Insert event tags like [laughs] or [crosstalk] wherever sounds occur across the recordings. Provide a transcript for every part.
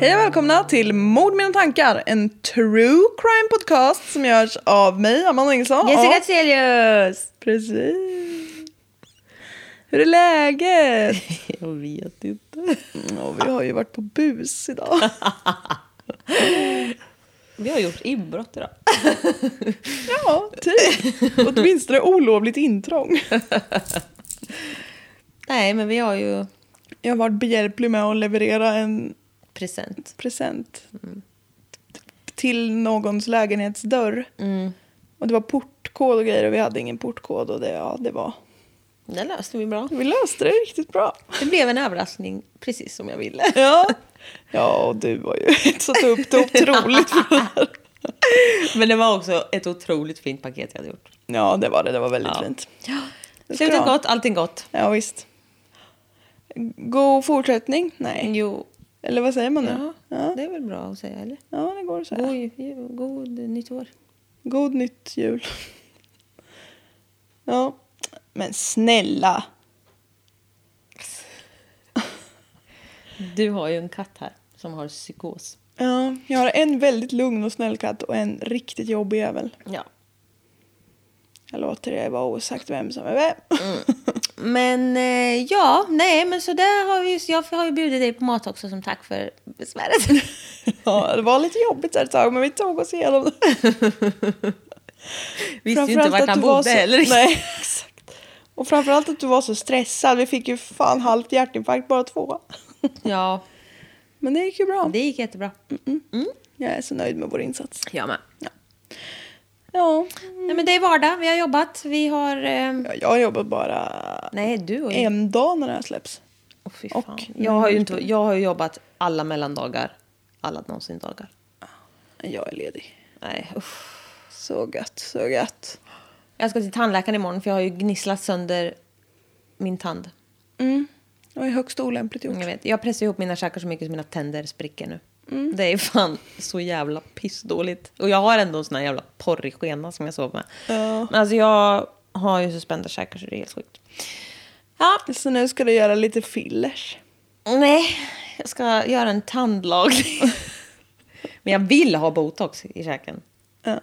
Hej och välkomna till Mord mina tankar, en true crime podcast som görs av mig, Amanda Nilsson. Jessica och... Thelius! Precis. Hur är läget? [laughs] Jag vet inte. Ja, vi har ju varit på bus idag. [laughs] Vi har gjort inbrott idag. [laughs] Ja, typ. Åtminstone olovligt intrång. Nej, men vi har ju Jag har varit behjälplig med att leverera en present. present till någons lägenhetsdörr. Och det var portkod och grejer och vi hade ingen portkod och det, ja, det var... Det löste vi bra. Vi löste det riktigt bra. Det blev en överraskning, precis som jag ville. [laughs] Ja. Ja, och du var ju satt upp det otroligt. [laughs] Men det var också ett otroligt fint paket jag hade gjort. Ja, det var det. Det var väldigt Ja. fint. Slutet gott, allting gott. Ja, visst. God fortsättning? Nej. Jo, Eller vad säger man nu? ja, Ja, det är väl bra att säga, eller? ja det går att säga. God, god nytt år. God nytt jul. Ja, men snälla. Du har ju en katt här som har psykos. Ja, jag har en väldigt lugn och snäll katt och en riktigt jobbig jävel. Ja. Jag låter det vara osagt vem som är vem. Men eh, ja, nej, men så där har vi Jag har ju bjudit dig på mat också som tack för besväret. [laughs] Ja, det var lite jobbigt där ett tag, men vi tog oss igenom det. [laughs] Visste ju inte vart han bodde så- heller. Nej, [laughs] exakt. Och framförallt att du var så stressad. Vi fick ju fan halvt hjärtinfarkt bara två. Ja, Men det gick ju bra. det gick jättebra. Jag är så nöjd med vår insats. Jag med. Ja, Nej, men det är vardag. Vi har jobbat. Vi har... Eh, ja, jag jobbar bara nej, du ju... en dag när det här släpps. Åh, fy och- fan. jag, har ju inte, jag har ju jobbat alla mellandagar. Alla någonsin dagar. Jag är ledig. Nej, usch. Så gött, så gött. Jag ska till tandläkaren imorgon för jag har ju gnisslat sönder min tand. Mm. Det var ju högst olämpligt gjort. Jag, vet, jag pressar ihop mina käkar så mycket så mina tänder spricker nu. Mm. Det är fan så jävla pissdåligt. Och jag har ändå en sån här jävla porrig skena som jag sover med. Ja. Men alltså jag har ju så spända käkar så det är helt sjukt. Ja, Så nu ska du göra lite fillers. nej. Jag ska göra en tandlagning. [laughs] Men jag vill ha botox i käken. Ja.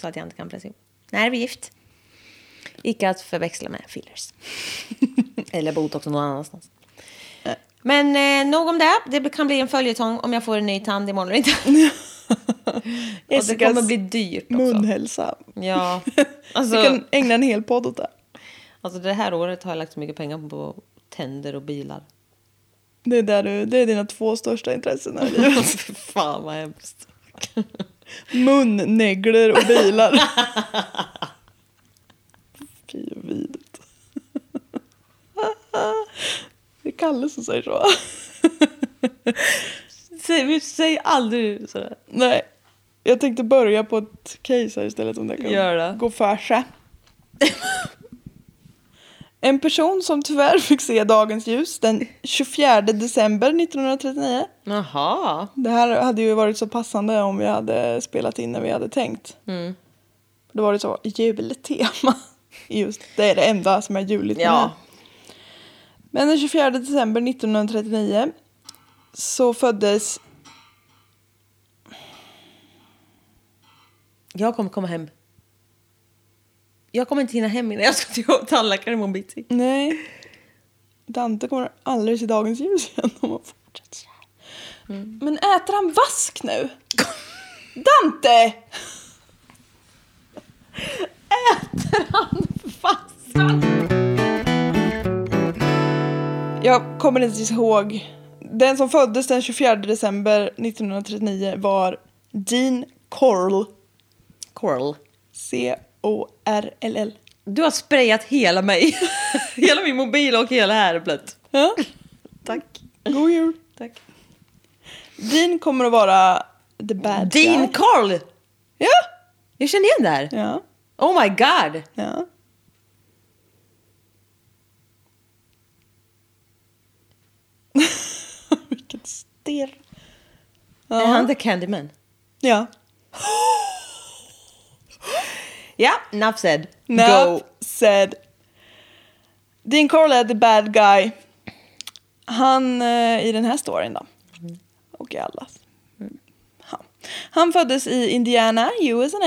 Så att jag inte kan pressa ihop. Nervgift. Icke att förväxla med fillers. [laughs] Eller botox någon annanstans. Men eh, nog om det. Det kan bli en följetong om jag får en ny tand imorgon eller inte. [laughs] Och det kommer bli dyrt också. munhälsa. Ja. [laughs] Vi Alltså, kan ägna en hel podd åt det. alltså det här året har jag lagt så mycket pengar på tänder och bilar. Det är, där du, det är dina två största intressen i livet. [laughs] Fan vad hemskt. Mun, negler och bilar. Fy vidrigt. Det är Kalle som säger så. [laughs] Säg, säg aldrig sådär. Nej, jag tänkte börja på ett case här istället om det kan Gör det. gå för sig. En person som tyvärr fick se dagens ljus den 24 december 1939. Jaha. Det här hade ju varit så passande om vi hade spelat in när vi hade tänkt. Mm. Det var det så jultema. Just det är det enda som är juligt med. Ja. Men den 24 december 1939 så föddes Jag kommer komma hem. Jag kommer inte hinna hem innan jag ska till tandläkaren imorgon bitti. Nej. Dante kommer aldrig se dagens ljus igen om man fortsätter så här. Mm. Men äter han vask nu? [laughs] Dante! Fast. Jag kommer inte ihåg. Den som föddes den 24 december 1939 var Dean Corll. Coral. C-O-R-L-L. Du har sprayat hela mig. [laughs] hela min mobil och hela ärplet. Ja, [laughs] Tack. god jul. Tack. Dean kommer att vara the bad Dean guy. Carl! Ja, Jag känner igen det här. ja, Oh my god! ja. [laughs] Vilket stirr. Är han the Candyman? Ja. [gasps] Ja, enough said. Enough Go. said. Dean Corll är the bad guy. Han eh, i den här storyn då. Och nog är allas. Ja. Han föddes i Indiana, USA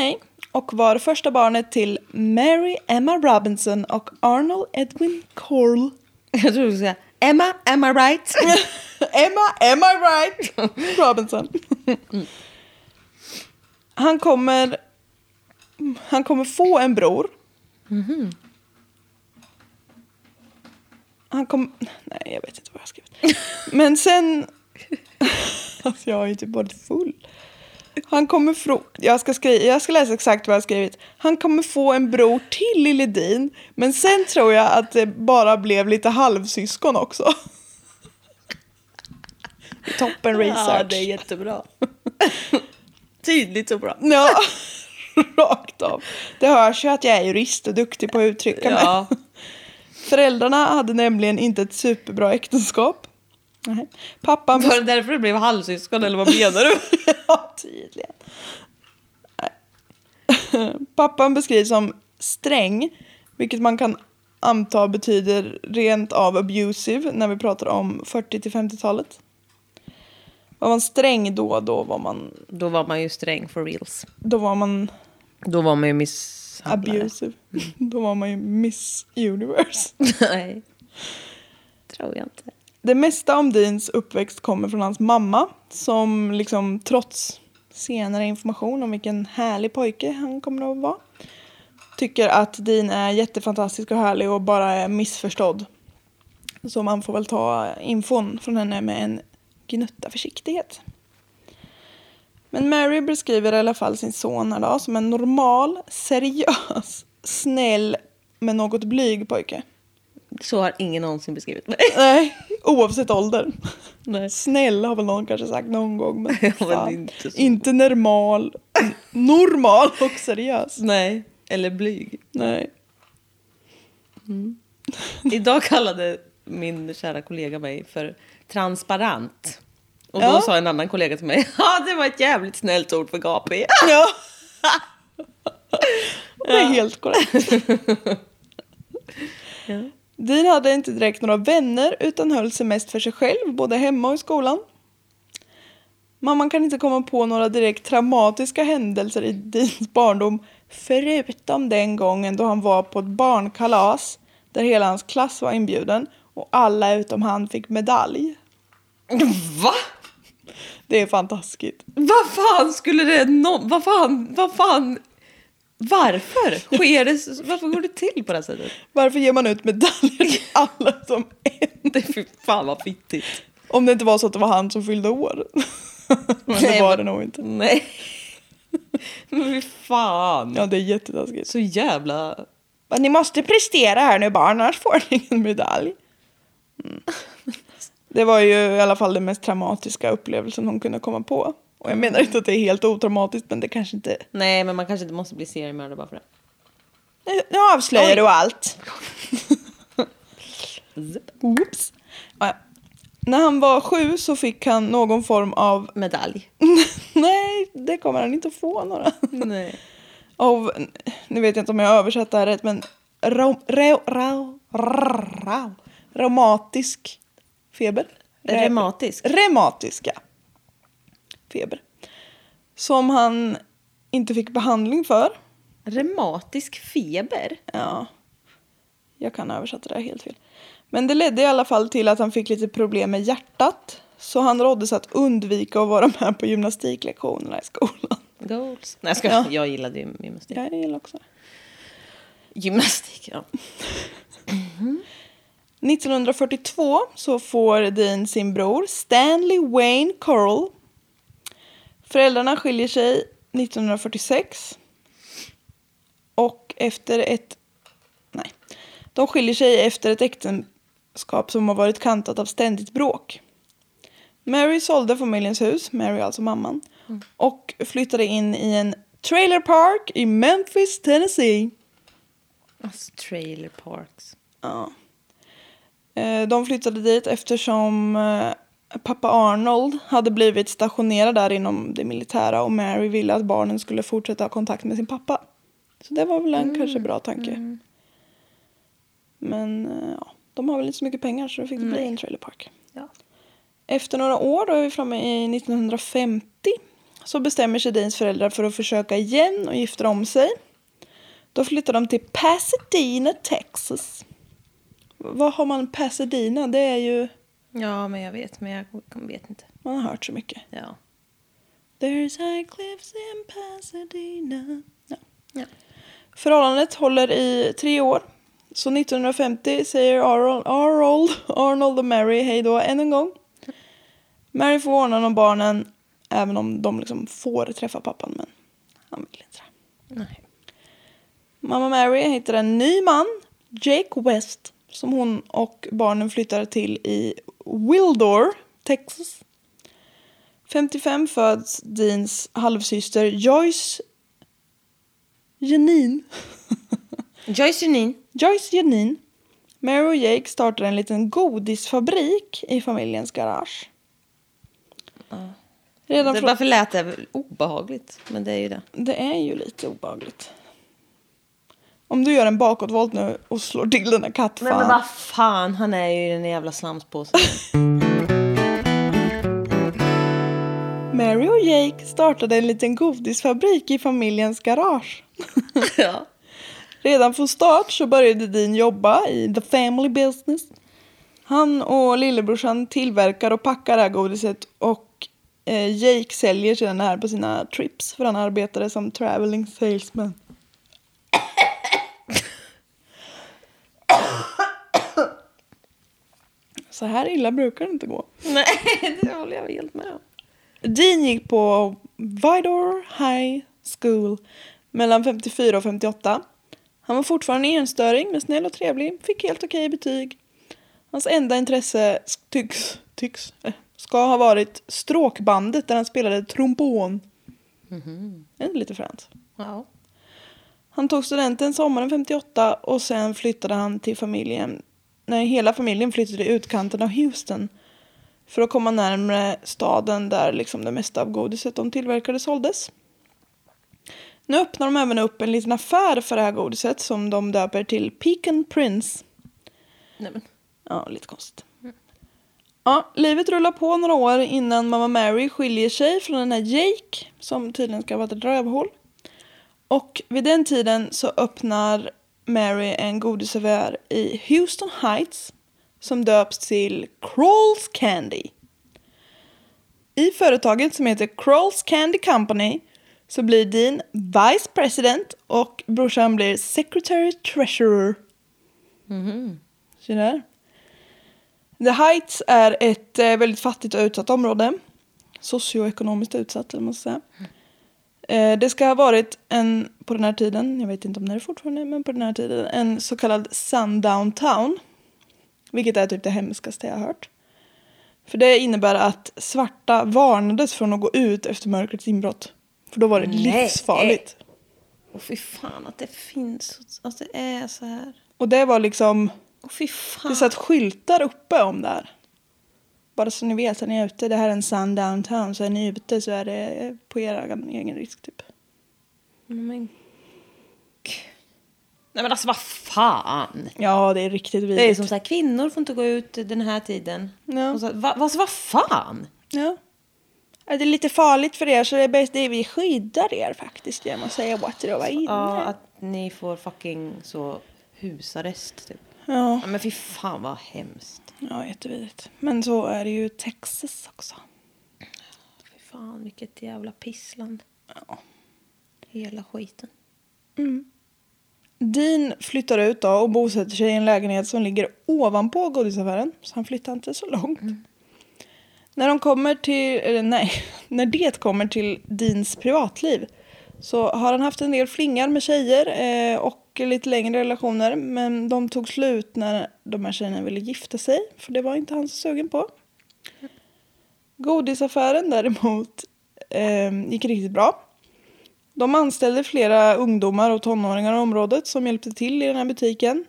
och var första barnet till Mary Emma Robinson och Arnold Edwin Corll. Jag tror du skulle säga Emma, am I right? [laughs] Emma, am I right? [laughs] Robinson. Han kommer, han kommer få en bror. Han kom, nej jag vet inte vad jag har skrivit. Men sen, [laughs] alltså jag är ju typ varit full. Han kommer få, jag ska, skriva, jag ska läsa exakt vad jag har skrivit. Han kommer få en bror till Lille Dean. Men sen tror jag att det bara blev lite halvsyskon också. [laughs] Toppen research. Ja, det är jättebra. [laughs] Tydligt så bra. Ja, [laughs] rakt av. Det hörs ju att jag är jurist och duktig på att uttrycka Ja. mig. Föräldrarna hade nämligen inte ett superbra äktenskap. Nej. Pappan... Var det därför det blev halvsyskon eller vad menar du? [laughs] ja, tydligen. [laughs] Pappan beskrivs som sträng, vilket man kan anta betyder rent av abusive när vi pratar om 40 till 50-talet. Var man sträng då, då var man, Då var man ju sträng for reals. då var man Då var man ju misshandlare. abusive. [laughs] Då var man ju Miss Universe. Nej. Tror jag inte. Det mesta om Deans uppväxt kommer från hans mamma som liksom trots senare information om vilken härlig pojke han kommer att vara tycker att Dean är jättefantastisk och härlig och bara är missförstådd. Så man får väl ta infon från henne med en gnutta försiktighet. Men Mary beskriver i alla fall sin son här då, som en normal, seriös, snäll men något blyg pojke. Så har ingen någonsin beskrivit mig. [laughs] Nej, oavsett ålder. Nej. Snäll har väl någon kanske sagt någon gång. Men, [laughs] Ja, men inte så. inte normal. Normal och seriös. Nej. Eller blyg. Nej. Idag kallade min kära kollega mig för transparent. Och då Ja. sa en annan kollega till mig, [laughs] ja det var ett jävligt snällt ord för gapig. Ja. Det är helt korrekt. Dean hade inte direkt några vänner utan höll sig mest för sig själv både hemma och i skolan. Mamman kan inte komma på några direkt traumatiska händelser i Deans barndom förutom den gången då han var på ett barnkalas där hela hans klass var inbjuden och alla utom han fick medalj. Va? Det är fantastiskt. Vad fan skulle det nå... Vad fan, vad fan... Varför sker det... Varför går det till på det här sättet? Varför ger man ut medaljer till alla som [laughs] är fy fan vad fittigt. Om det inte var så att det var han som fyllde år. Men det var men- det nog inte. Nej. Men fy fan. Ja, det är jättetaskigt. Så jävla... Ni måste prestera här nu barn, annars får ni ingen medalj. Mm. Det var ju i alla fall den mest traumatiska upplevelsen hon kunde komma på. Och jag menar inte att det är helt otraumatiskt, men det kanske inte... Nej, men man kanske inte måste bli seriemördare bara för det. Nu- avslöjar du allt. Oops. Ja, ja. När han var sju så fick han någon form av... Medalj. [laughs] Nej, det kommer han inte att få några. Nej. Av, nu vet jag inte om jag översatt det här rätt, men ro, ro, ro, ro, reumatisk feber. Re- Reumatisk. Reumatiska feber. Som han inte fick behandling för. Reumatisk feber? Ja, jag kan ha översatt det där helt fel. Men det ledde i alla fall till att han fick lite problem med hjärtat. Så han råddes att undvika att vara med på gymnastiklektionerna i skolan. Goals. Nej, jag, ska, Ja. jag gillade ju gymnastik. Jag gillar också. Gymnastik, ja. 1942 så får Dean sin bror Stanley Wayne Coral. Föräldrarna skiljer sig 1946. Och efter ett... Nej. De skiljer sig efter ett äktenskap som har varit kantat av ständigt bråk. Mary sålde familjens hus, Mary alltså mamman, och flyttade in i en trailer park i Memphis, Tennessee. Alltså, trailer parks. Ja. Eh, De flyttade dit eftersom eh, pappa Arnold hade blivit stationerad där inom det militära och Mary ville att barnen skulle fortsätta ha kontakt med sin pappa. Så det var väl en kanske bra tanke. Men eh, ja, de har väl inte så mycket pengar så då fick det bli en trailerpark. Ja. Efter några år, då är vi framme i 1950, så bestämmer sig Deans föräldrar för att försöka igen och gifta om sig. Då flyttar de till Pasadena, Texas. Vad har man Pasadena? Det är ju... Ja, men jag vet. Men jag vet inte. Man har hört så mycket. Ja. There's high cliffs in Pasadena. Ja. ja. Förhållandet håller i tre år. Så 1950 säger Arnold, Arnold, Arnold och Mary hej då än en gång. Mary får ordna om barnen även om de liksom får träffa pappan men han vill inte det. Nej. Mamma Mary hittar en ny man, Jake West, som hon och barnen flyttar till i Wildor, Texas. 55 föds Deans halvsyster Joyce Janine. [laughs] Joyce Janine. Joyce Janine. Mary och Jake startar en liten godisfabrik i familjens garage. Redan Det, från... varför lät det obehagligt? Men det är ju det. Det är ju lite obehagligt. Om du gör en bakåtvolt nu och slår till den här kattfan. Men, men vad fan, han är ju den jävla slamspåsen. Mary och Jake startade en liten godisfabrik i familjens garage. [laughs] ja. Redan från start så började Dean jobba i the family business. Han och lillebrorsan tillverkar och packar det här godiset och eh, Jake säljer sedan det här på sina trips för han arbetade som traveling salesman. Så här illa brukar det inte gå. Nej, [laughs] det håller jag helt med om. Dean gick på Vidor High School mellan 54 och 58. Han var fortfarande enstöring men snäll och trevlig, fick helt okej betyg. Hans enda intresse tycks, tycks, eh, ska ha varit stråkbandet där han spelade trombon. Det är lite fränt. Ja. Han tog studenten sommaren 58 och sen flyttade han till familjen. Nej, hela familjen flyttade till utkanten av Houston. För att komma närmare staden där liksom det mesta av godiset de tillverkade såldes. Nu öppnar de även upp en liten affär för det här godiset som de döper till Pecan Prince. Nej, men. Ja, lite konstigt. Ja, livet rullar på några år innan mamma Mary skiljer sig från den här Jake som tydligen ska ha varit ett rövhål. Och vid den tiden så öppnar Mary en godisaffär i Houston Heights som döps till Crawls Candy. I företaget som heter Crawls Candy Company så blir Dean Vice President och brorsan blir Secretary Treasurer. Så där. The Heights är ett eh, väldigt fattigt och utsatt område. Socioekonomiskt utsatt, eller man säga. Det ska ha varit en, på den här tiden, jag vet inte om det är fortfarande, men på den här tiden, en så kallad sundown town. Vilket är typ det hemskaste jag har hört. För det innebär att svarta varnades från att gå ut efter mörkrets inbrott. För då var det Nej. livsfarligt. Och fy fan att det finns, att det är så här. Och det var liksom, Och fy det fan. satt skyltar uppe om det här. Bara så ni vet, när ni är ute, det här är en sundown town, så är ni ute så är det på er egen risk typ. Men... Nej men alltså vad fan. Ja, det är riktigt vidrigt. Det är som så här, kvinnor får inte gå ut den här tiden. Ja. Och så, va, alltså, vad fan? Ja. Ja, Det är lite farligt för er så det är bäst det vi skyddar er faktiskt genom att säga what det var inne. Ja, att ni får fucking så husarrest typ. ja. Ja, men fy fan vad hemskt. Ja, jättevidrigt. Men så är det ju Texas också. Fy fan vilket jävla pissland. Ja. Hela skiten. Dean flyttar ut då och bosätter sig i en lägenhet som ligger ovanpå godisaffären. Så han flyttar inte så långt. När de kommer till, eller nej, [laughs] när det kommer till Deans privatliv så har han haft en del flingar med tjejer eh, och lite längre relationer. Men de tog slut när de här tjejerna ville gifta sig. För det var inte han så sugen på. Godisaffären däremot eh, gick riktigt bra. De anställde flera ungdomar och tonåringar i området som hjälpte till i den här butiken.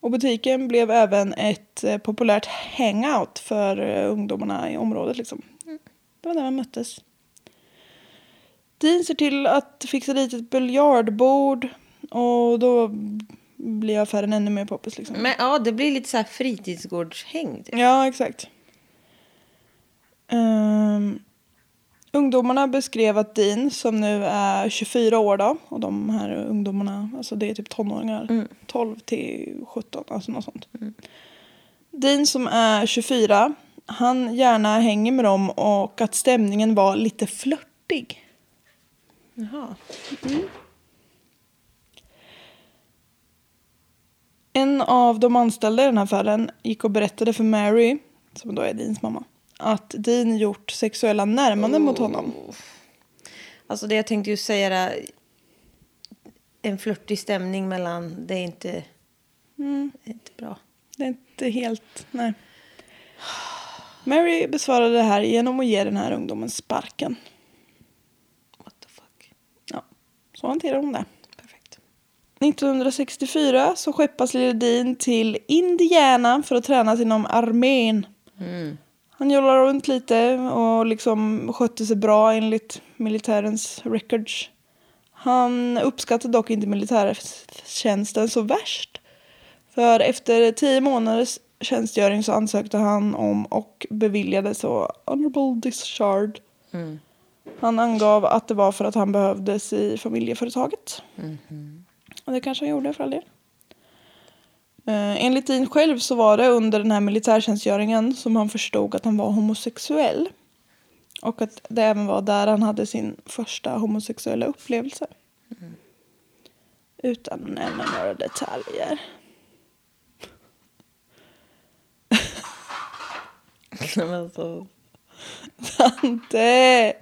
Och butiken blev även ett eh, populärt hangout för eh, ungdomarna i området. Liksom. Det var där man möttes. Dean ser till att fixa dit ett biljardbord och då blir affären ännu mer poppis. Liksom. Men ja, det blir lite så här fritidsgårdshäng. Typ. Ja, exakt. Ehm, ungdomarna beskrev att Dean, som nu är 24 år då, och de här ungdomarna, alltså det är typ tonåringar, 12 till 17, alltså något sånt. Dean som är 24, han gärna hänger med dem och att stämningen var lite flörtig. Jaha. En av de anställda i den här affären gick och berättade för Mary, som då är Deans mamma, att Dean gjort sexuella närmanden mot honom. Alltså det jag tänkte ju säga där. En flörtig stämning mellan, det är inte, Mm. det är inte bra. Det är inte helt... Nej. Mary besvarade det här genom att ge den här ungdomen sparken. What the fuck. Ja, så hanterar hon det. Perfekt. 1964 så skeppas Dean till Indiana för att tränas inom armén. Mm. Han jollade runt lite och liksom skötte sig bra enligt militärens records. Han uppskattade dock inte militärtjänsten så värst. För efter tio månaders tjänstgöring så ansökte han om och beviljades så honorable discharge. Mm. Han angav att det var för att han behövdes i familjeföretaget. Mhm. Och det kanske han gjorde för all del. Eh, enligt Dean själv så var det under den här militärtjänstgöringen som han förstod att han var homosexuell. Och att det även var där han hade sin första homosexuella upplevelse. Utan att nämna några detaljer. [laughs] Men alltså, [laughs] Tante!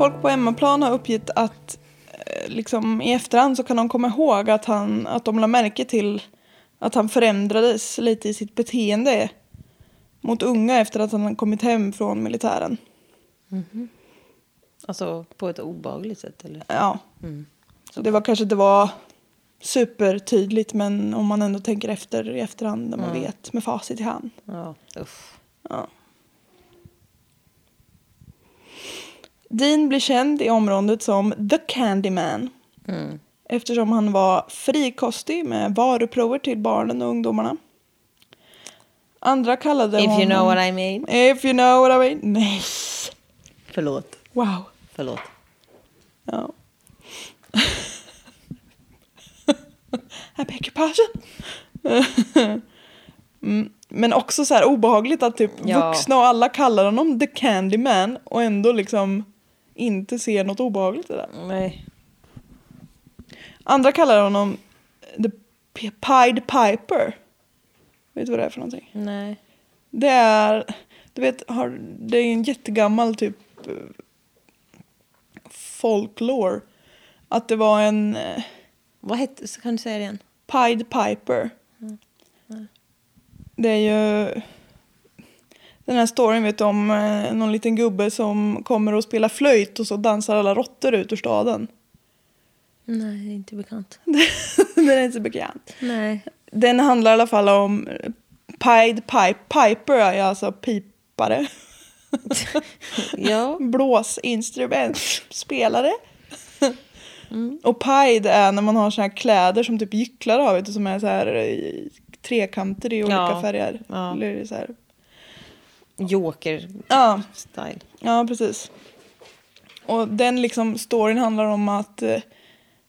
Folk på hemmaplan har uppgett att eh, liksom, i efterhand så kan de komma ihåg att, han, att de la märke till att han förändrades lite i sitt beteende mot unga efter att han kommit hem från militären. alltså på ett obehagligt sätt eller? Ja. Mm. Så det var kanske inte var supertydligt men om man ändå tänker efter i efterhand när man vet med facit i hand. Ja, usch. Ja. Dean blir känd i området som The Candyman Mm. eftersom han var frikostig med varuprover till barnen och ungdomarna. Andra kallade If honom... you know what I mean. If you know what I mean. Nej. Förlåt. Wow. Förlåt. Ja. I beg your mm. Men också så här obehagligt att typ Ja. vuxna och alla kallar honom the Candyman och ändå liksom inte ser något obehagligt i det. Nej. Andra kallar honom the Pied Piper. Vet du vad det är för någonting? Nej. Det är, du vet, har, det är en jättegammal typ eh, folklore. Att det var en eh, Vad hette, så kan du säga det igen? Pied Piper. Det är ju den här storyn vet du om eh, någon liten gubbe som kommer och spelar flöjt och så dansar alla råttor ut ur staden. Nej, det är inte bekant. [laughs] den är inte bekant. Nej. Den handlar i alla fall om Pied Pipe. Piper är alltså pipare. [laughs] Ja. Blåsinstrument. Spelare. Och pied är när man har såna här kläder som typ gycklar har, vet du, som är så här eh, trekanter i olika Ja. färger. Ja. Eller så här. Joker-style. Ja, ja, precis. Och den liksom storyn handlar om att eh,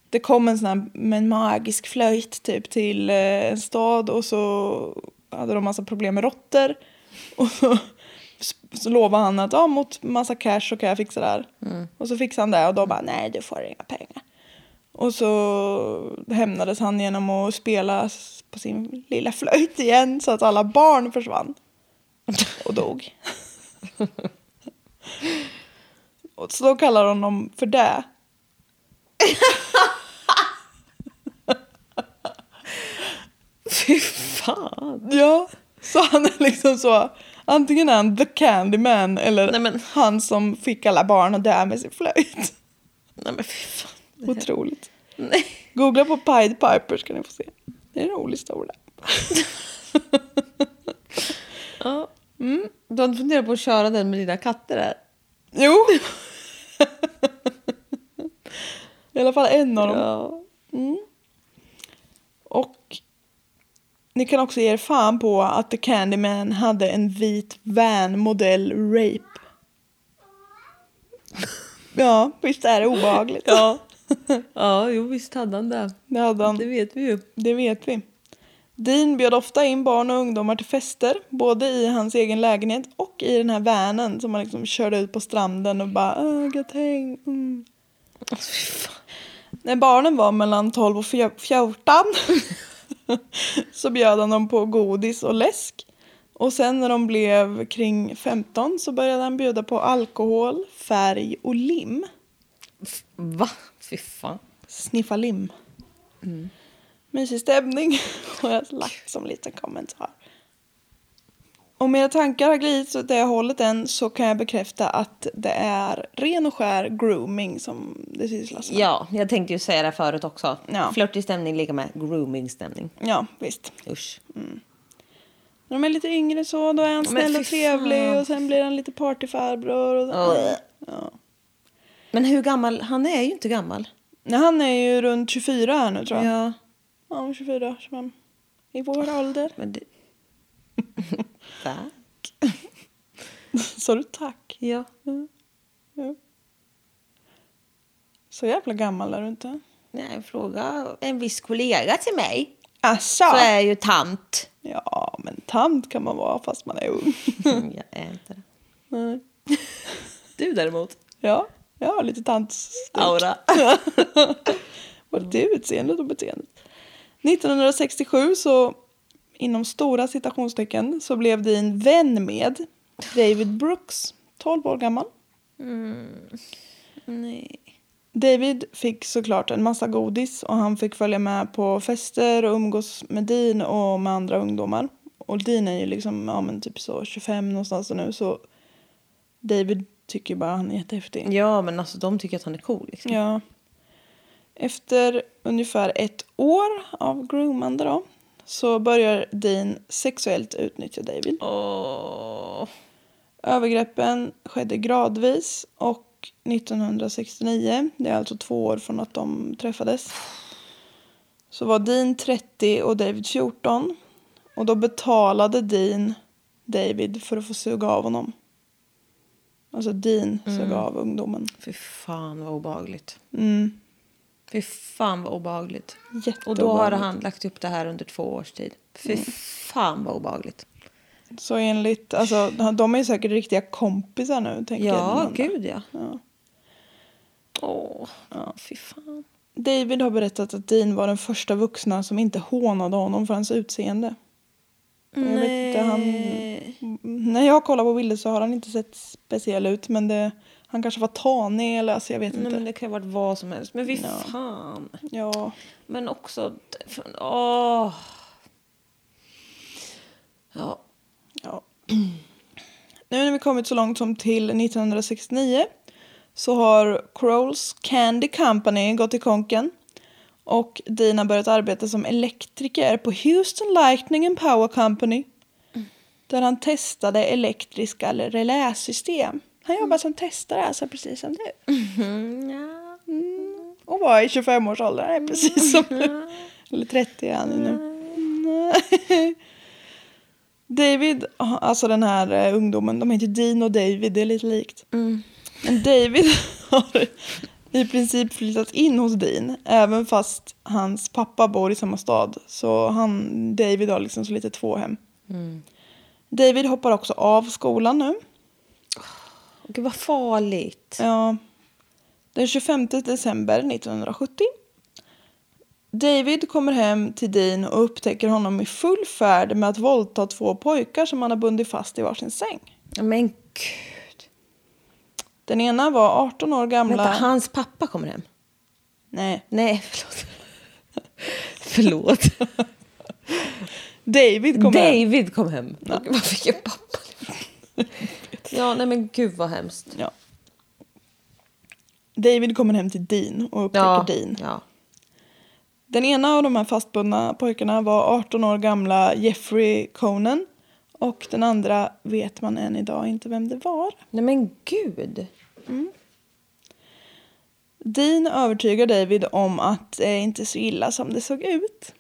det kom en sån här med en magisk flöjt typ till eh, en stad och så hade de massa problem med råttor. [laughs] Och så, så lovade han att ah, mot massa cash så kan jag fixa det här. Och så fixade han det och då bara nej du får inga pengar. Och så hämnades han genom att spela på sin lilla flöjt igen så att alla barn försvann. Och dog. Och så då kallar de honom för det. Fy fan. Ja, så han är liksom så. Antingen är han the Candyman eller Nej, men- han som fick alla barn att dö med sin flöjt. Nej men fy fan. Otroligt. Nej. Googla på Pied Piper ska ni få se. Det är en rolig historia. [laughs] Ja. Mm. Du har inte funderat på att köra den med dina katter här? Jo. [laughs] I alla fall en av dem. Ja. Och Ni kan också ge er fan på att The Candyman hade en vit van modell Rape. [laughs] Ja, visst är det obehagligt? Ja. [laughs] ja, jo visst hade han det. Det hade han. Det vet vi ju. Det vet vi. Dean bjöd ofta in barn och ungdomar till fester, både i hans egen lägenhet och i den här vanen som han liksom körde ut på stranden och bara "Åh, gött häng. Mm. När barnen var mellan 12 och fjor- 14 [laughs] så bjöd han dem på godis och läsk. Och sen när de blev kring 15 så började han bjuda på alkohol, färg och lim. Va? Fy fan. Sniffa lim. Mysig stämning [laughs] har jag lagt som liten kommentar. Om era tankar har glidit åt det hållet än så kan jag bekräfta att det är ren och skär grooming som det sysslas med. Ja, jag tänkte ju säga det förut också. Ja. Flörtig stämning ligger med grooming-stämning. Ja, visst. Usch. När de är lite yngre så då är han snäll och trevlig och sen blir han lite partyfarbror. Och så. Ugh. Ja. Men hur gammal? Han är ju inte gammal. Nej, han är ju runt 24 här nu tror jag. Ja. Ja, 24, 25. I vår ålder. Men det... [laughs] Tack. Sa du tack? Ja. Ja. Så jävla gammal är du inte. Nej, fråga en viss kollega till mig. Asså? Så är jag ju tant. Ja, men tant kan man vara fast man är ung. [laughs] jag är inte det. Nej. Du däremot. ja, jag har lite tantstuk. Aura. [laughs] Både det utseendet och beteendet. 1967 så, inom stora citationstecken, så blev Dean vän med David Brooks, 12 år gammal. Nej. David fick såklart en massa godis och han fick följa med på fester och umgås med Dean och med andra ungdomar. Och Dean är ju liksom, ja men typ så 25 någonstans nu så David tycker bara han är jättehäftig. Ja, men alltså de tycker att han är cool. Liksom. Ja. Efter ungefär ett år av groomande då så börjar Dean sexuellt utnyttja David. Åh. Övergreppen skedde gradvis och 1969, det är alltså två år från att de träffades, så var Dean 30 och David 14. Och då betalade Dean David för att få suga av honom. Alltså Dean sög av ungdomen. Fy fan vad obehagligt. Mm. Fy fan vad obehagligt. Och då har han lagt upp det här under två års tid. Fy fan vad obehagligt. Så enligt, alltså de är säkert riktiga kompisar nu. Tänker Ja, jag. gud ja. Ja. Åh, fy fan. David har berättat att Dean var den första vuxna som inte hånade honom för hans utseende. Jag vet inte, han, Nej. när jag kollar på bilder så har han inte sett speciell ut men det, han kanske var tanig eller alltså jag vet Nej, inte. men det kan ju ha varit vad som helst. Men fy Ja. fan. Ja, Men också... Åh. Ja. ja. Nu när vi kommit så långt som till 1969 så har Crowells Candy Company gått i konken och Dean har börjat arbeta som elektriker på Houston Lightning and Power Company där han testade elektriska reläsystem. Han jobbar som testare, alltså precis som du. Mm, ja. Och var i 25-årsåldern, är precis som du. Eller 30 är han nu. Nej. [laughs] David, alltså den här eh, ungdomen, de heter Dean och David, det är lite likt. Mm. Men David [laughs] har i princip flyttat in hos Dean, även fast hans pappa bor i samma stad. Så han, David har liksom så lite två hem. Mm. David hoppar också av skolan nu. Gud vad farligt. Ja. Den 25 december 1970. David kommer hem till Dean och upptäcker honom i full färd med att våldta två pojkar som han har bundit fast i varsin säng. Men gud. Den ena var 18 år gamla. Vänta, hans pappa kommer hem? Nej, Nej, förlåt. förlåt. [laughs] David kommer hem. David kom hem. Ja. Var fick jag pappa [laughs] Ja, nej men gud vad hemskt. Ja. David kommer hem till Dean och upptäcker Ja, Dean. ja. Den ena av de här fastbundna pojkarna var 18 år gamla Jeffrey Conan. Och den andra vet man än idag inte vem det var. Nej men gud. Dean övertygar David om att det inte är så illa som det såg ut.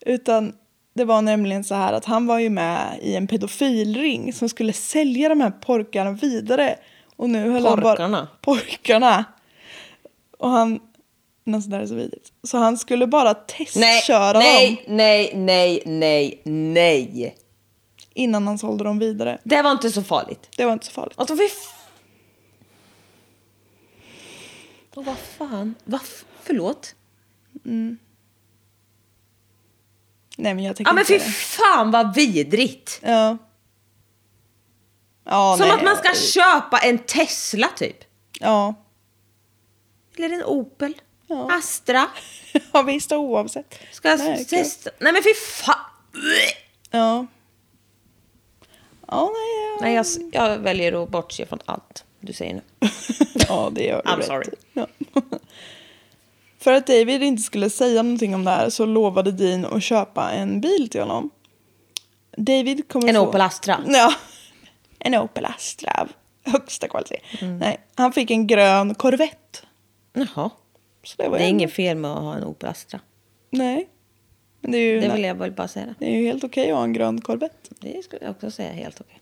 Utan Det var nämligen så här att han var ju med i en pedofilring som skulle sälja de här porkarna vidare. Och nu höll han bara... Porkarna? Porkarna. Och han... Något sådär är så vidrigt. Så han skulle bara Nej, testköra nej, dem nej, nej, nej, nej. innan han sålde dem vidare. Det var inte så farligt. Det var inte så farligt. Alltså f- Och vad fan? Va, förlåt? Nej men jag tänker Ja men inte fy det. fan vad vidrigt. Ja. Ja, Som nej. att man ska köpa en Tesla typ. Ja. Eller en Opel. Ja. Astra. [laughs] ja, visst oavsett. Ska jag Nej, testa? Nej men fy fan. Ja. Ja, nej. Ja, Nej jag, jag väljer att bortse från allt du säger nu. [laughs] ja det gör du I'm rätt sorry. i. Ja. För att David inte skulle säga någonting om det här så lovade Dean att köpa en bil till honom. David kommer En få... Opel Astra. Ja. En Opel Astra av högsta kvalitet. Mm. Nej, han fick en grön Corvette. Jaha. Så det var Det är inget fel med att ha en Opel Astra. Nej. Men det är ju, Det vill jag väl bara säga. det är ju helt okej att ha en grön Corvette. Det skulle jag också säga helt okej.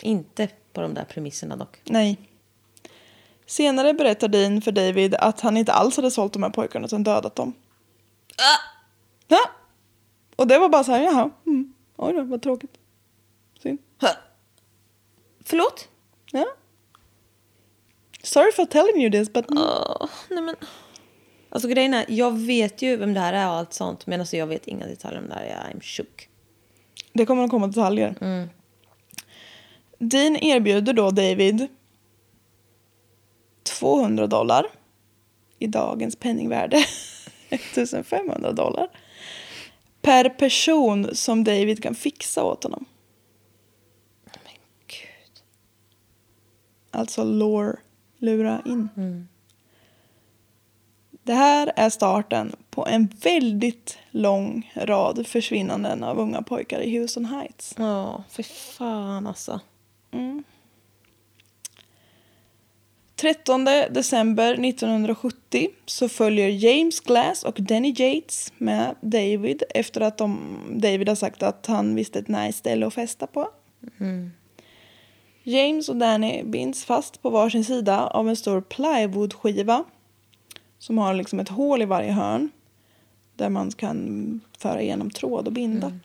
Inte på de där premisserna dock. Nej. Senare berättar Dean för David att han inte alls hade sålt de här pojkarna utan dödat dem. Ja. Och det var bara så här, jaha. Mm. Oj då, vad tråkigt. Synd. Förlåt? Ja. Sorry for telling you this but... Åh, nej men. Alltså grejen är, jag vet ju vem det här är och allt sånt. Men alltså jag vet inga detaljer om det här. I'm shook. Det kommer att komma detaljer. Dean erbjuder då David 200 dollar i dagens penningvärde. [laughs] 1500 dollar. Per person som David kan fixa åt honom. Men gud. Alltså lure, lura in. Det här är starten på en väldigt lång rad försvinnanden av unga pojkar i Houston Heights. Ja, för fan alltså. 13 december 1970 så följer James Glass och Danny Yates med David efter att de, David har sagt att han visste ett nice ställe att festa på. James och Danny binds fast på varsin sida av en stor plywoodskiva som har liksom ett hål i varje hörn där man kan föra igenom tråd och binda.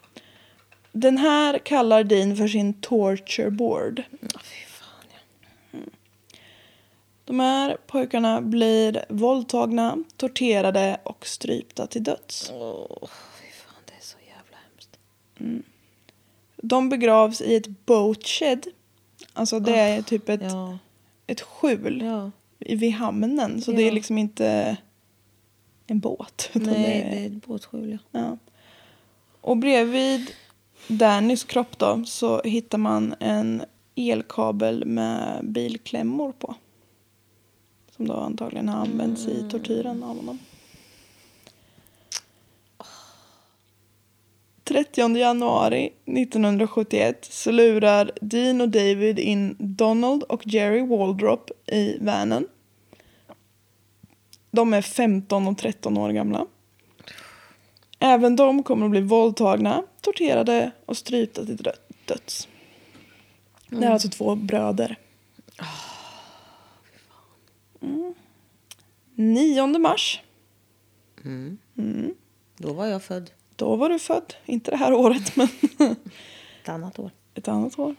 Den här kallar Dean för sin torture board. Ja, fy fan ja. De här pojkarna blir våldtagna, torterade och strypta till döds. Åh, fy fan det är så jävla hemskt. De begravs i ett boat shed. Alltså det är typ ett, Ja, ett skjul ja. vid hamnen. Så det är Ja. liksom inte en båt. [laughs] Nej, det är, det är ett båtskjul ja. ja. Och bredvid Dannys kropp då så hittar man en elkabel med bilklämmor på. Som då antagligen har använts i tortyren av honom. 30 januari 1971 så lurar Dean och David in Donald och Jerry Waldrop i vanen. De är 15 och 13 år gamla. Även de kommer att bli våldtagna, torterade och strypta till dö- döds. Det är alltså två bröder. Mm. 9 mars, Då var jag född. då var du född. Inte det här året, men [laughs] Ett annat år. ett annat år.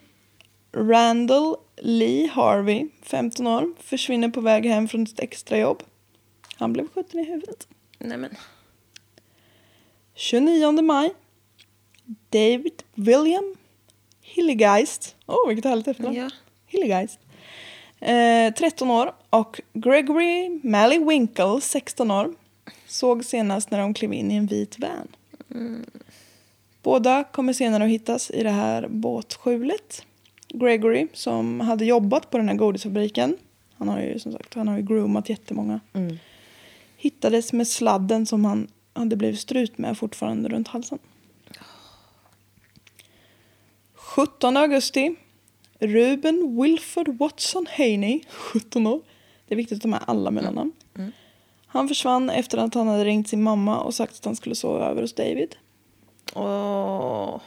Randall Lee Harvey, 15 år, försvinner på väg hem från ett extrajobb. Han blev skjuten i huvudet. Nej men. 29 maj. David William Hillegeist. Åh, oh, vilket härligt efternamn. Ja. Hillegeist. Eh, 13 år. Och Gregory Mally Winkle, 16 år. Såg senast när de klev in i en vit van. Båda kommer senare att hittas i det här båtskjulet. Gregory, som hade jobbat på den här godisfabriken. Han har ju som sagt han har ju groomat jättemånga. Hittades med sladden som han hade blivit strut med fortfarande runt halsen. 17 augusti. Ruben Wilford Watson Haney, [laughs] 17 år. Det är viktigt att de har alla mellannamn. Han försvann efter att han hade ringt sin mamma och sagt att han skulle sova över hos David. Åh.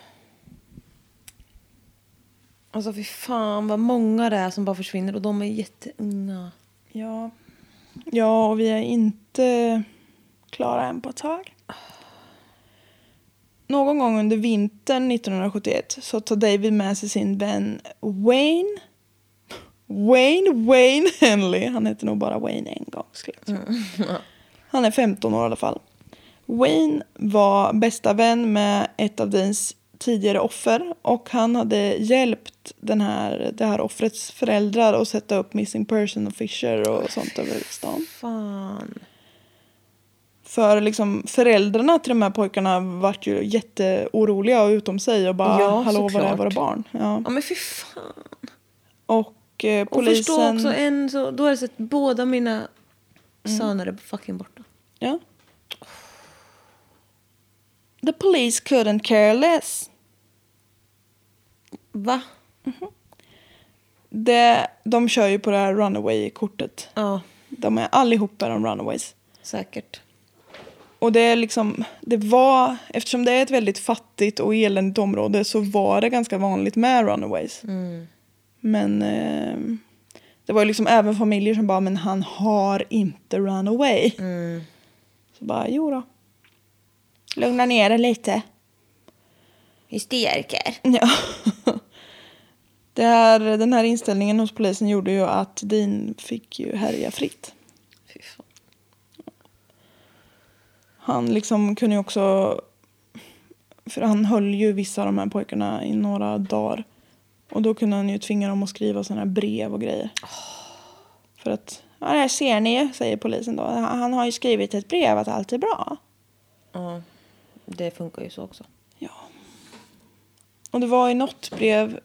Alltså fy fan vad många det är som bara försvinner och de är jätteunga. Ja. Ja, och vi är inte klara än på ett tag. Någon gång under vintern 1971 så tar David med sig sin vän Wayne. Wayne Wayne Henley. Han heter nog bara Wayne en gång. Skulle jag tro. [laughs] Han är 15 år i alla fall. Wayne var bästa vän med ett av Deans tidigare offer och han hade hjälpt den här, det här offrets föräldrar att sätta upp missing person affischer och sånt över stan. Fan. För liksom föräldrarna till de här pojkarna vart ju jätteoroliga och utom sig och bara Ja, hallå var är våra barn? Ja. Ja men fy fan. Och eh, Och polisen... förstå också en så, då det så att båda mina söner är fucking borta. Ja. The police couldn't care less. Va? Det, de kör ju på det här runaway-kortet. Ja, De är allihopa de runaways. säkert. Och det är liksom, det var, eftersom det är ett väldigt fattigt och eländigt område så var det ganska vanligt med runaways. Men eh, det var ju liksom även familjer som bara, men han har inte run away. Så bara, jo då. Lugna ner dig lite. Hysteriker. Ja. [laughs] Det här, den här inställningen hos polisen gjorde ju att Dean fick ju härja fritt. Fy fan. Han liksom kunde ju också... För han höll ju vissa av de här pojkarna i några dagar. Och då kunde han ju tvinga dem att skriva sådana här brev och grejer. För att, ja det här ser ni ju, säger polisen då. Han har ju skrivit ett brev att allt är bra. Ja, det funkar ju så också. Ja. Och det var i något brev,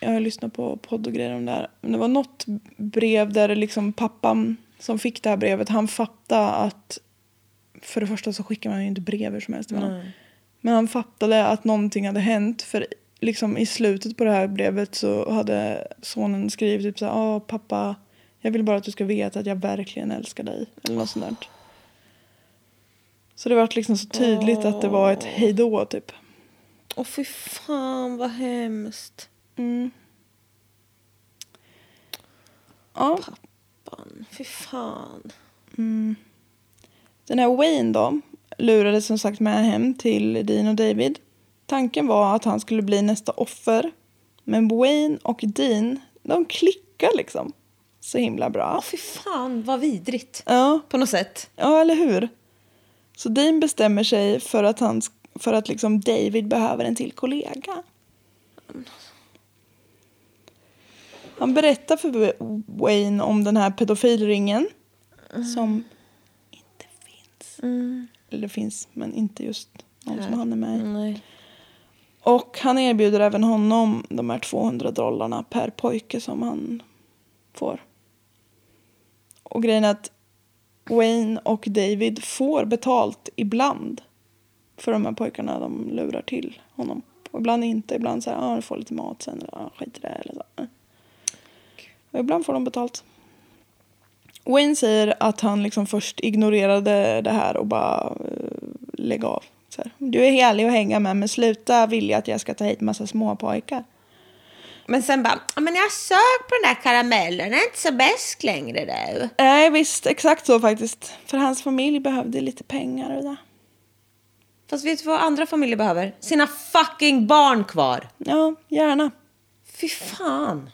jag har lyssnat på podd och grejer om det här. Men det var något brev där det liksom pappan som fick det här brevet, han fattade att för det första så skickar man ju inte brev hur som helst varandra. Men han fattade att någonting hade hänt för liksom i slutet på det här brevet så hade sonen skrivit typ så här, "Ja, pappa, jag vill bara att du ska veta att jag verkligen älskar dig. Eller något sånt där. Så det var liksom så tydligt att det var ett hejdå typ. Åh fy fan vad hemskt. Mm. Ja, Fan, fy fan. Den här Wayne då lurades som sagt med hem till Dean och David. Tanken var att han skulle bli nästa offer. Men Wayne och Dean, de klickar liksom. Så himla bra. Åh fy fan vad vidrigt. Ja, På något sätt. ja eller hur? Så Dean bestämmer sig för att, han, för att liksom David behöver en till kollega. Han berättar för Wayne om den här pedofilringen. Som inte finns. Eller finns, men inte just någon som han är med i. Nej. Och han erbjuder även honom de här 200 dollarna per pojke som han får. Och grejen är att Wayne och David får betalt ibland för de här pojkarna de lurar till honom. Och ibland inte, ibland så här, ah, du får lite mat sen, eller ah, skit i det, eller så. Och ibland får de betalt. Wayne säger att han liksom först ignorerade det här och bara uh, lägg av. Så här, du är helig att hänga med men sluta vilja att jag ska ta hit massa småpojkar. Men sen bara, "Ja, men jag sög på den där karamellen, den är inte så bäst längre du. Nej visst, exakt så faktiskt. För hans familj behövde lite pengar och det. Fast vet du vad andra familjer behöver? Sina fucking barn kvar. Ja, gärna. Fy fan.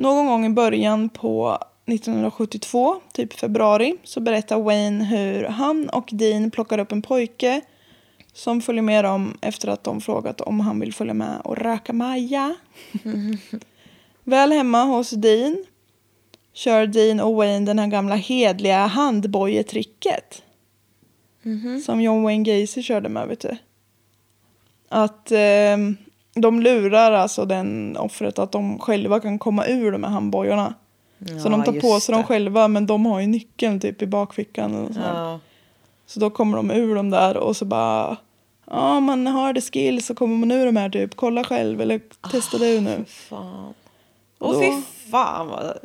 Någon gång i början på 1972, typ februari, så berättar Wayne hur han och Dean plockar upp en pojke som följer med dem efter att de frågat om han vill följa med och röka Maja. [laughs] Väl hemma hos Dean kör Dean och Wayne den här gamla hedliga handbojetricket. Som John Wayne Gacy körde med, vet du. Att eh, de lurar alltså den offret att de själva kan komma ur de här handbojorna. så de tar på sig dem själva men de har ju nyckeln typ i bakfickan. Eller så. Ja. så då kommer de ur dem där och så bara Ja, man har det skill så kommer man ur de här typ. Kolla själv eller testa du nu. Fan. Och då- fy fan vad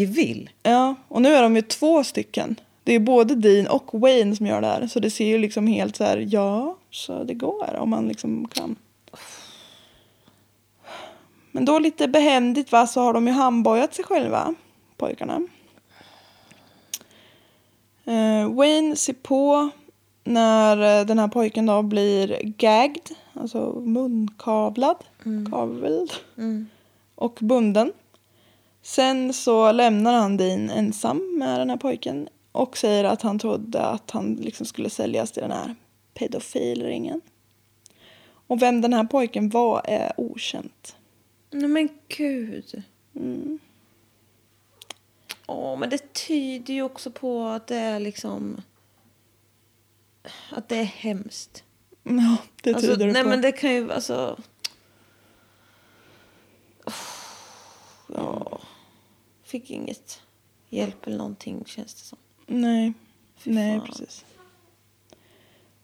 evil. Ja, och nu är de ju två stycken. Det är både Dean och Wayne som gör det här. Så det ser ju liksom helt så här, ja, så det går om man liksom kan. Men då lite behändigt va, så har de ju handbojat sig själva, pojkarna. Eh, Wayne ser på när eh, den här pojken då blir gagged, alltså munkavlad, kavlad och bunden. Sen så lämnar han Dean ensam med den här pojken och säger att han trodde att han liksom skulle säljas till den här pedofilringen. Och vem den här pojken var är okänt. Nej men gud. Mm. Åh, men det tyder ju också på att det är liksom... Att det är hemskt. Ja, det Alltså, tyder det nej på. men det kan ju, alltså... Ja. Fick inget hjälp eller någonting känns det som. Nej, Fy nej fan. precis.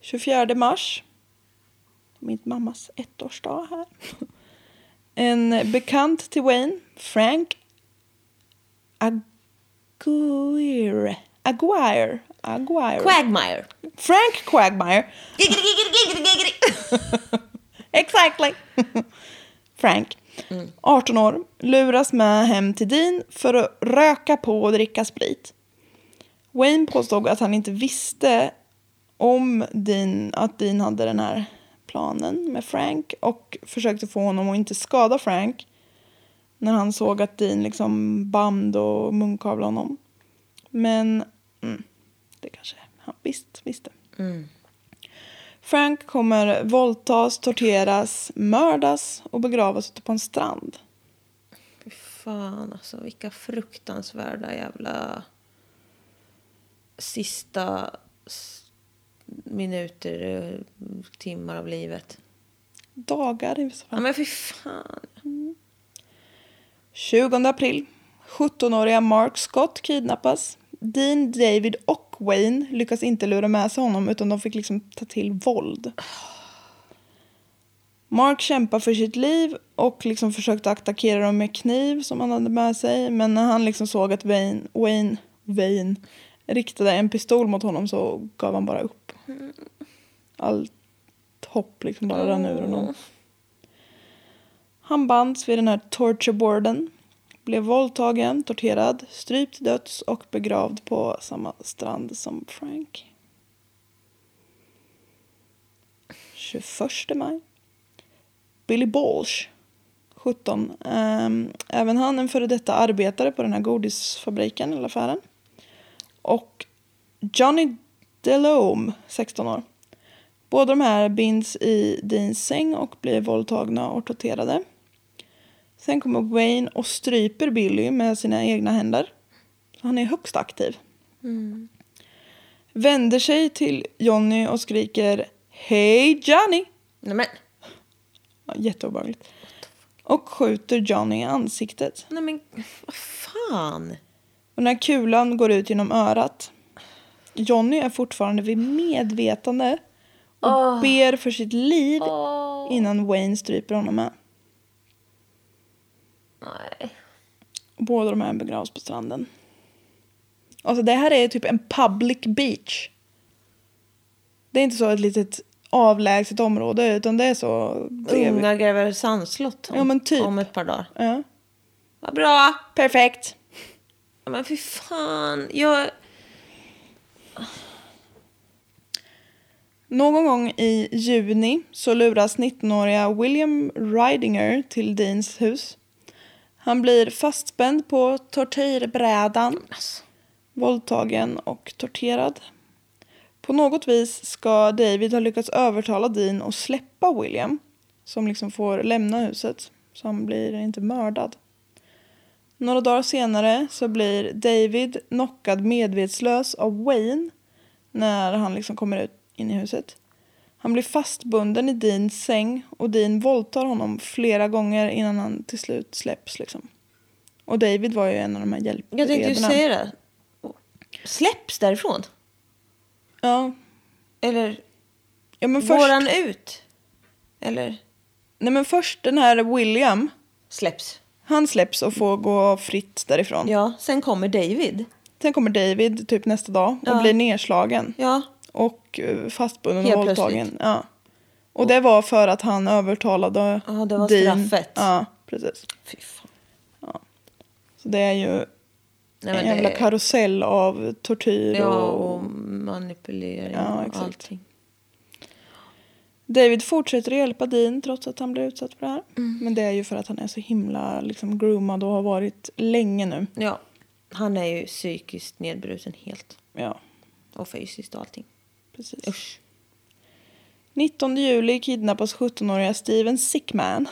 24 mars. Min mammas ettårsdag här. [laughs] En bekant till Wayne, Frank Aguirre. Aguirre. Aguirre. Quagmire. Frank Quagmire. [laughs] Exactly. Frank, 18 år, luras med hem till Dean för att röka på och dricka sprit. Wayne påstod att han inte visste om Dean, att Dean hade den här planen med Frank och försökte få honom att inte skada Frank när han såg att Dean liksom band och munkavlade honom. Men mm, det kanske han visst visste. Frank kommer våldtas, torteras, mördas och begravas ute på en strand. Fy fan alltså, vilka fruktansvärda jävla sista minuter, eh, timmar av livet. Dagar i vissa Ja fall. men fy fan. 20 april. 17-åriga Mark Scott kidnappas. Dean, David och Wayne lyckas inte lura med sig honom utan de fick liksom ta till våld. Mark kämpar för sitt liv och liksom försökte attackera dem med kniv som han hade med sig. Men när han liksom såg att Wayne, Wayne, Wayne riktade en pistol mot honom så gav han bara upp. Allt hopp liksom bara rann ur honom. Han bands vid den här tortureboarden, blev våldtagen, torterad, strypt till döds och begravd på samma strand som Frank. 21 maj. Billy Balch, 17. Ehm, även han en före detta arbetare på den här godisfabriken eller affären. Och Johnny Delome, 16 år. Båda de här binds i Deans säng och blir våldtagna och torterade. Sen kommer Wayne och stryper Billy med sina egna händer. Så han är högst aktiv. Vänder sig till Johnny och skriker Hej Johnny! Nej men, Ja, jätteobehagligt. Och skjuter Johnny i ansiktet. nej men vad fan. Och när kulan går ut genom örat. Johnny är fortfarande vid medvetande och ber för sitt liv innan Wayne stryper honom med. Nej. Båda de här begravs på stranden. Alltså det här är typ en public beach. Det är inte så ett litet avlägset område utan det är så... Unga gräver sandslott om, Ja, men typ. om ett par dagar. Ja. Vad bra. Perfekt. Ja, Men fy fan. Jag... Någon gång i juni så luras 19-åriga William Ridinger till Deans hus. Han blir fastspänd på tortyrbrädan, våldtagen och torterad. På något vis ska David ha lyckats övertala Dean att släppa William som liksom får lämna huset så han blir inte mördad. Några dagar senare så blir David knockad medvetslös av Wayne när han liksom kommer ut in i huset. Han blir fastbunden i Deans säng och Dean våldtar honom flera gånger innan han till slut släpps. Liksom. Och David var ju en av de här hjälpredarna. Jag tänkte ju säga det. Släpps därifrån? Ja, Eller ja men går först, han ut? Eller nej, men först den här William, släpps? Han släpps och får gå fritt därifrån. Ja, sen kommer David. Sen kommer David typ nästa dag och Ja. blir nedslagen. Ja. Och eh, fastbunden Helt och våldtagen. plötsligt. Ja. Och det var för att han övertalade Ja, det var Dean. straffet. Ja, precis. Fy fan. Så det är ju Nej, en men jävla det- karusell av tortyr Ja, och... och manipulering Ja, och exakt. allting. David fortsätter att hjälpa Dean trots att han blir utsatt för det här. Mm. Men det är ju för att han är så himla liksom, groomad och har varit länge nu. Ja, han är ju psykiskt nedbruten helt. Ja, Och fysiskt och allting. precis. Usch. 19 juli kidnappas 17-åriga Steven Sickman.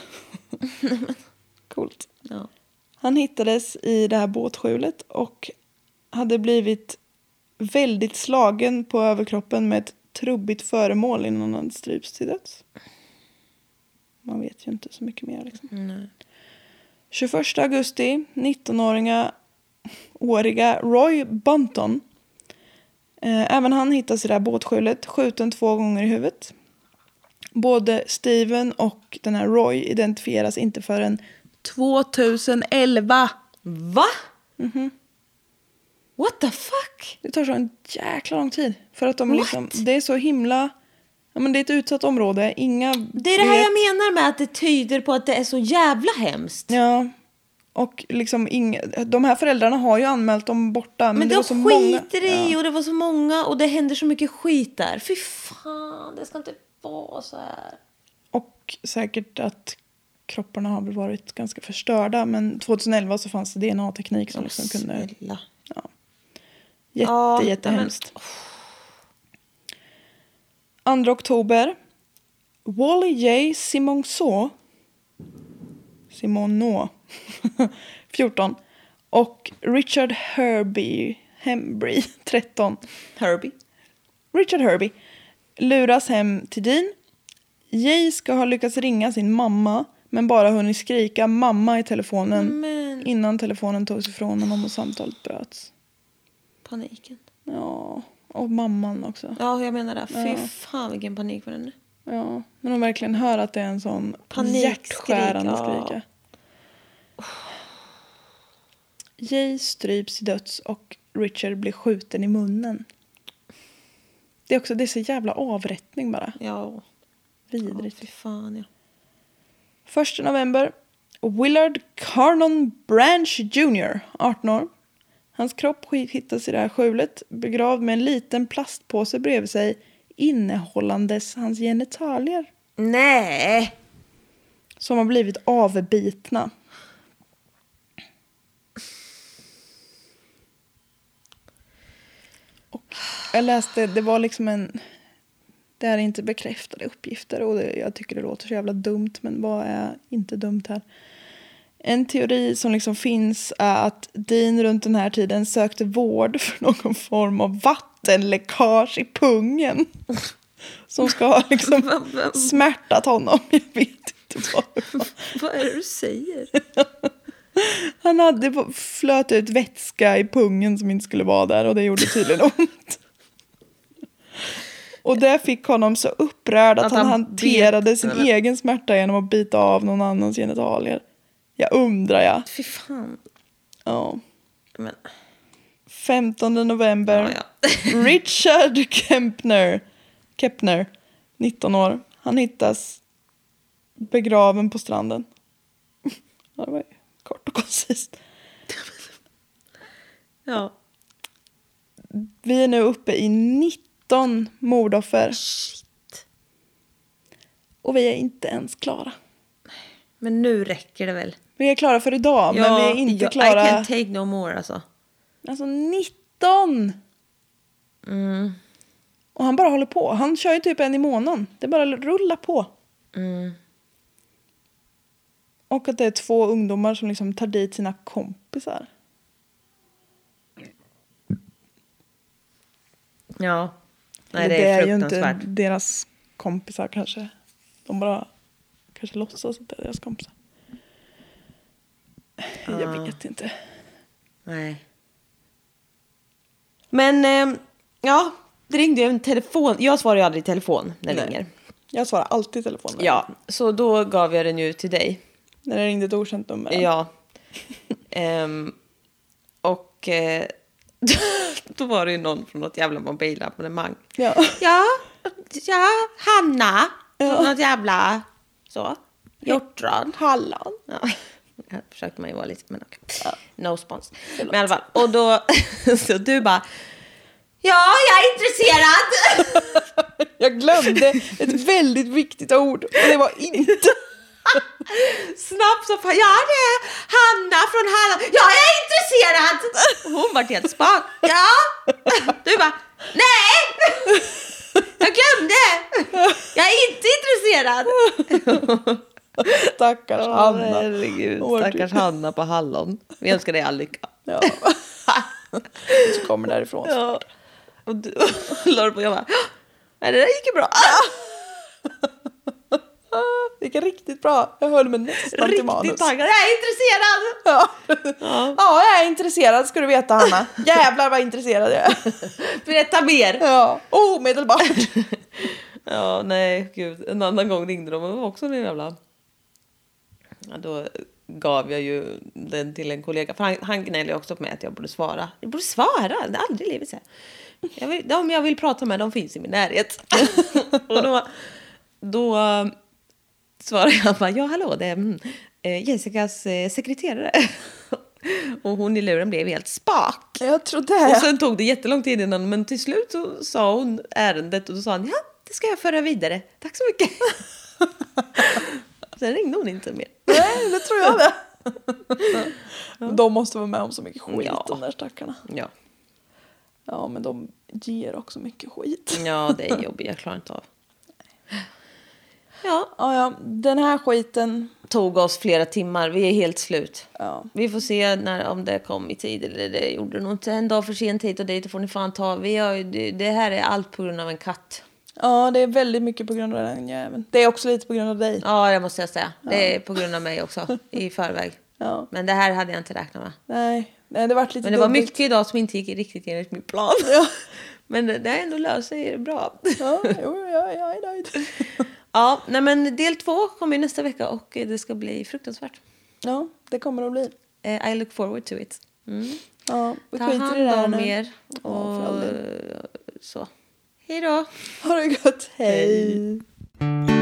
[laughs] Coolt. Ja. Han hittades i det här båtskjulet och hade blivit väldigt slagen på överkroppen med ett trubbigt föremål innan han hade strypts till döds. Man vet ju inte så mycket mer. Liksom. Nej. 21 augusti, 19-åriga åriga Roy Bunton. Eh, även han hittas i det här båtskjulet, skjuten två gånger i huvudet. Både Steven och den här Roy identifieras inte förrän 2011. Va? What the fuck? Det tar så en jäkla lång tid. För att de What? liksom, det är så himla... Ja, men det är ett utsatt område. Inga Det är det här vet- jag menar med att det tyder på att det är så jävla hemskt. Ja. Och liksom inga, de här föräldrarna har ju anmält dem borta. Men, Men det de var så många. skiter i och det var så många och det händer så mycket skit där. Fy fan, det ska inte vara så här. Och säkert att kropparna har väl varit ganska förstörda. Men 2011 så fanns det DNA-teknik som liksom kunde... Snälla. Jätte, Ja, jättehemskt. 2 oktober. Wally J. Simonceau. Simoneau. [laughs] 14. Och Richard Herbie. Hembry. [laughs] 13. Herbie. Richard Herbie luras hem till Dean. Jay ska ha lyckats ringa sin mamma men bara hunnit skrika mamma i telefonen Men innan telefonen togs ifrån honom och samtalet bröts. Paniken. Ja, och mamman också. Ja, jag menar det. Fy Ja. fan vilken panik på den. Ja, när de verkligen hör att det är en sån Panikskrik, hjärtskärande ja. skrika. Jay stryps till döds och Richard blir skjuten i munnen. Det är också det är så jävla avrättning bara. Ja. ja Vidrigt. fy fan ja. 1 november. Willard Carnon Branch Jr, 18 år. Hans kropp hittas i det här skjulet begravd med en liten plastpåse bredvid sig innehållandes hans genitalier Nej! som har blivit avbitna. Och jag läste, det var liksom en... Det är inte bekräftade uppgifter och det, jag tycker det låter så jävla dumt men vad är inte dumt här? En teori som liksom finns är att Dean runt den här tiden sökte vård för någon form av vattenläckage i pungen. [laughs] Som ska ha liksom smärtat honom. Jag vet inte vad det var. Vad är det du säger? [laughs] Han hade flöt ut vätska i pungen som inte skulle vara där och det gjorde tydligen ont. Och det fick honom så upprörd att, Att han, han hanterade sin egen smärta genom att bita av någon annans genitalier. Jag undrar jag. Fy fan. Ja. Men, 15 november. ja, ja. [laughs] Richard Kempner, Kepner, 19 år. Han hittas begraven på stranden. [laughs] Ja, det var ju kort och koncist. [laughs] ja. Vi är nu uppe i 19 mordoffer Shit. och vi är inte ens klara. Men nu räcker det väl? Vi är klara för idag, men vi är inte ja, I klara. can't take no more alltså. Alltså 19! Mm. Och han bara håller på. Han kör ju typ en i månaden. Det bara rullar på. Mm. Och att det är två ungdomar som liksom tar dit sina kompisar. Ja. Nej, Eller det är, ju inte deras kompisar kanske. De bara kanske låtsas att det är deras kompisar. Jag Ja. vet inte. Nej. Men, ehm, ja. Det ringde ju en telefon. Jag svarar ju aldrig i telefon när det Nej. ringer. Jag svarar alltid i telefonen. Ja, så då gav jag den ju till dig. När det ringde ett okänt nummer. Ja. Ehm, och eh, [laughs] Då var det ju någon från något jävla mobilabonnemang. Ja. Ja, ja, Hanna. Från Ja. något jävla så. Hjortron. Halland. Ja, här försökte man ju vara lite, men okej. No spons. Men i alla fall, och då, [laughs] så du bara, ja, jag är intresserad. [laughs] Jag glömde ett väldigt viktigt ord och det var inte. [laughs] Snabbt så bara, ja det är Hanna från Halland. Ja, jag är intresserad. Och hon var helt spak. Ja. Du bara, nej. Jag glömde. Jag är inte intresserad. [laughs] Stackars Hanna. Herregud, stackars. Hanna på Hallon. Vi önskar dig all lycka. Ja. [laughs] Så kommer därifrån. Ja. Och du [laughs] la på jag bara, nej det där gick ju bra. Det gick riktigt bra. Jag höll mig nästan till manus. Riktigt taggad, jag är intresserad. Ja. Ja. ja, jag är intresserad ska du veta Hanna. Jävlar vad intresserad jag är. Berätta mer. Ja, omedelbart. Ja, nej, gud. En annan gång ringde de och var också en jävla... Ja, då gav jag ju den till en kollega. För han, han gnäller också på mig att jag borde svara. Jag borde svara? Det är aldrig i livet så. Jag vill, de jag vill prata med, de finns i min närhet. [laughs] och då, då eh, svarade jag bara, ja hallå, det är mm, eh, Jessicas eh, sekreterare. [laughs] och hon i luren blev helt spak. Jag trodde Och det. sen tog det jättelång tid innan, men till slut så sa hon ärendet och då sa han ja, det ska jag föra vidare. Tack så mycket. [laughs] sen ringde hon inte mer. Nej, det tror jag det. [laughs] De måste vara med om så mycket skit Ja. de där stackarna. Ja, Ja, men de ger också mycket skit. ja det är jobbigt, jag klarar inte av. Ja, Ja, ja, den här skiten. tog oss flera timmar, vi är helt slut. Ja. Vi får se när, om det kom i tid eller det gjorde nog inte. En dag för sent hit och dit, får ni fan ta. Vi har, det här är allt på grund av en katt. Ja, det är väldigt mycket på grund av den jäveln. Det är också lite på grund av dig. Ja, det måste jag säga. Det är på grund av mig också, [laughs] i förväg. Ja. Men det här hade jag inte räknat med. Nej, nej det vart lite Men det var dubbelt. mycket idag som inte gick riktigt enligt min plan. [laughs] Ja, [laughs] Men det det har ändå löst sig bra. ja jo, jag, jag är nöjd. Ja, nej men del två kommer ju nästa vecka och det ska bli fruktansvärt. Ja, det kommer att bli. Eh, I look forward to it. Mm. Ja, vi Ta skiter i det hand här om nu. er. Ja, för all Och del. så. Hej då. Ha det gott. Hej. Hej.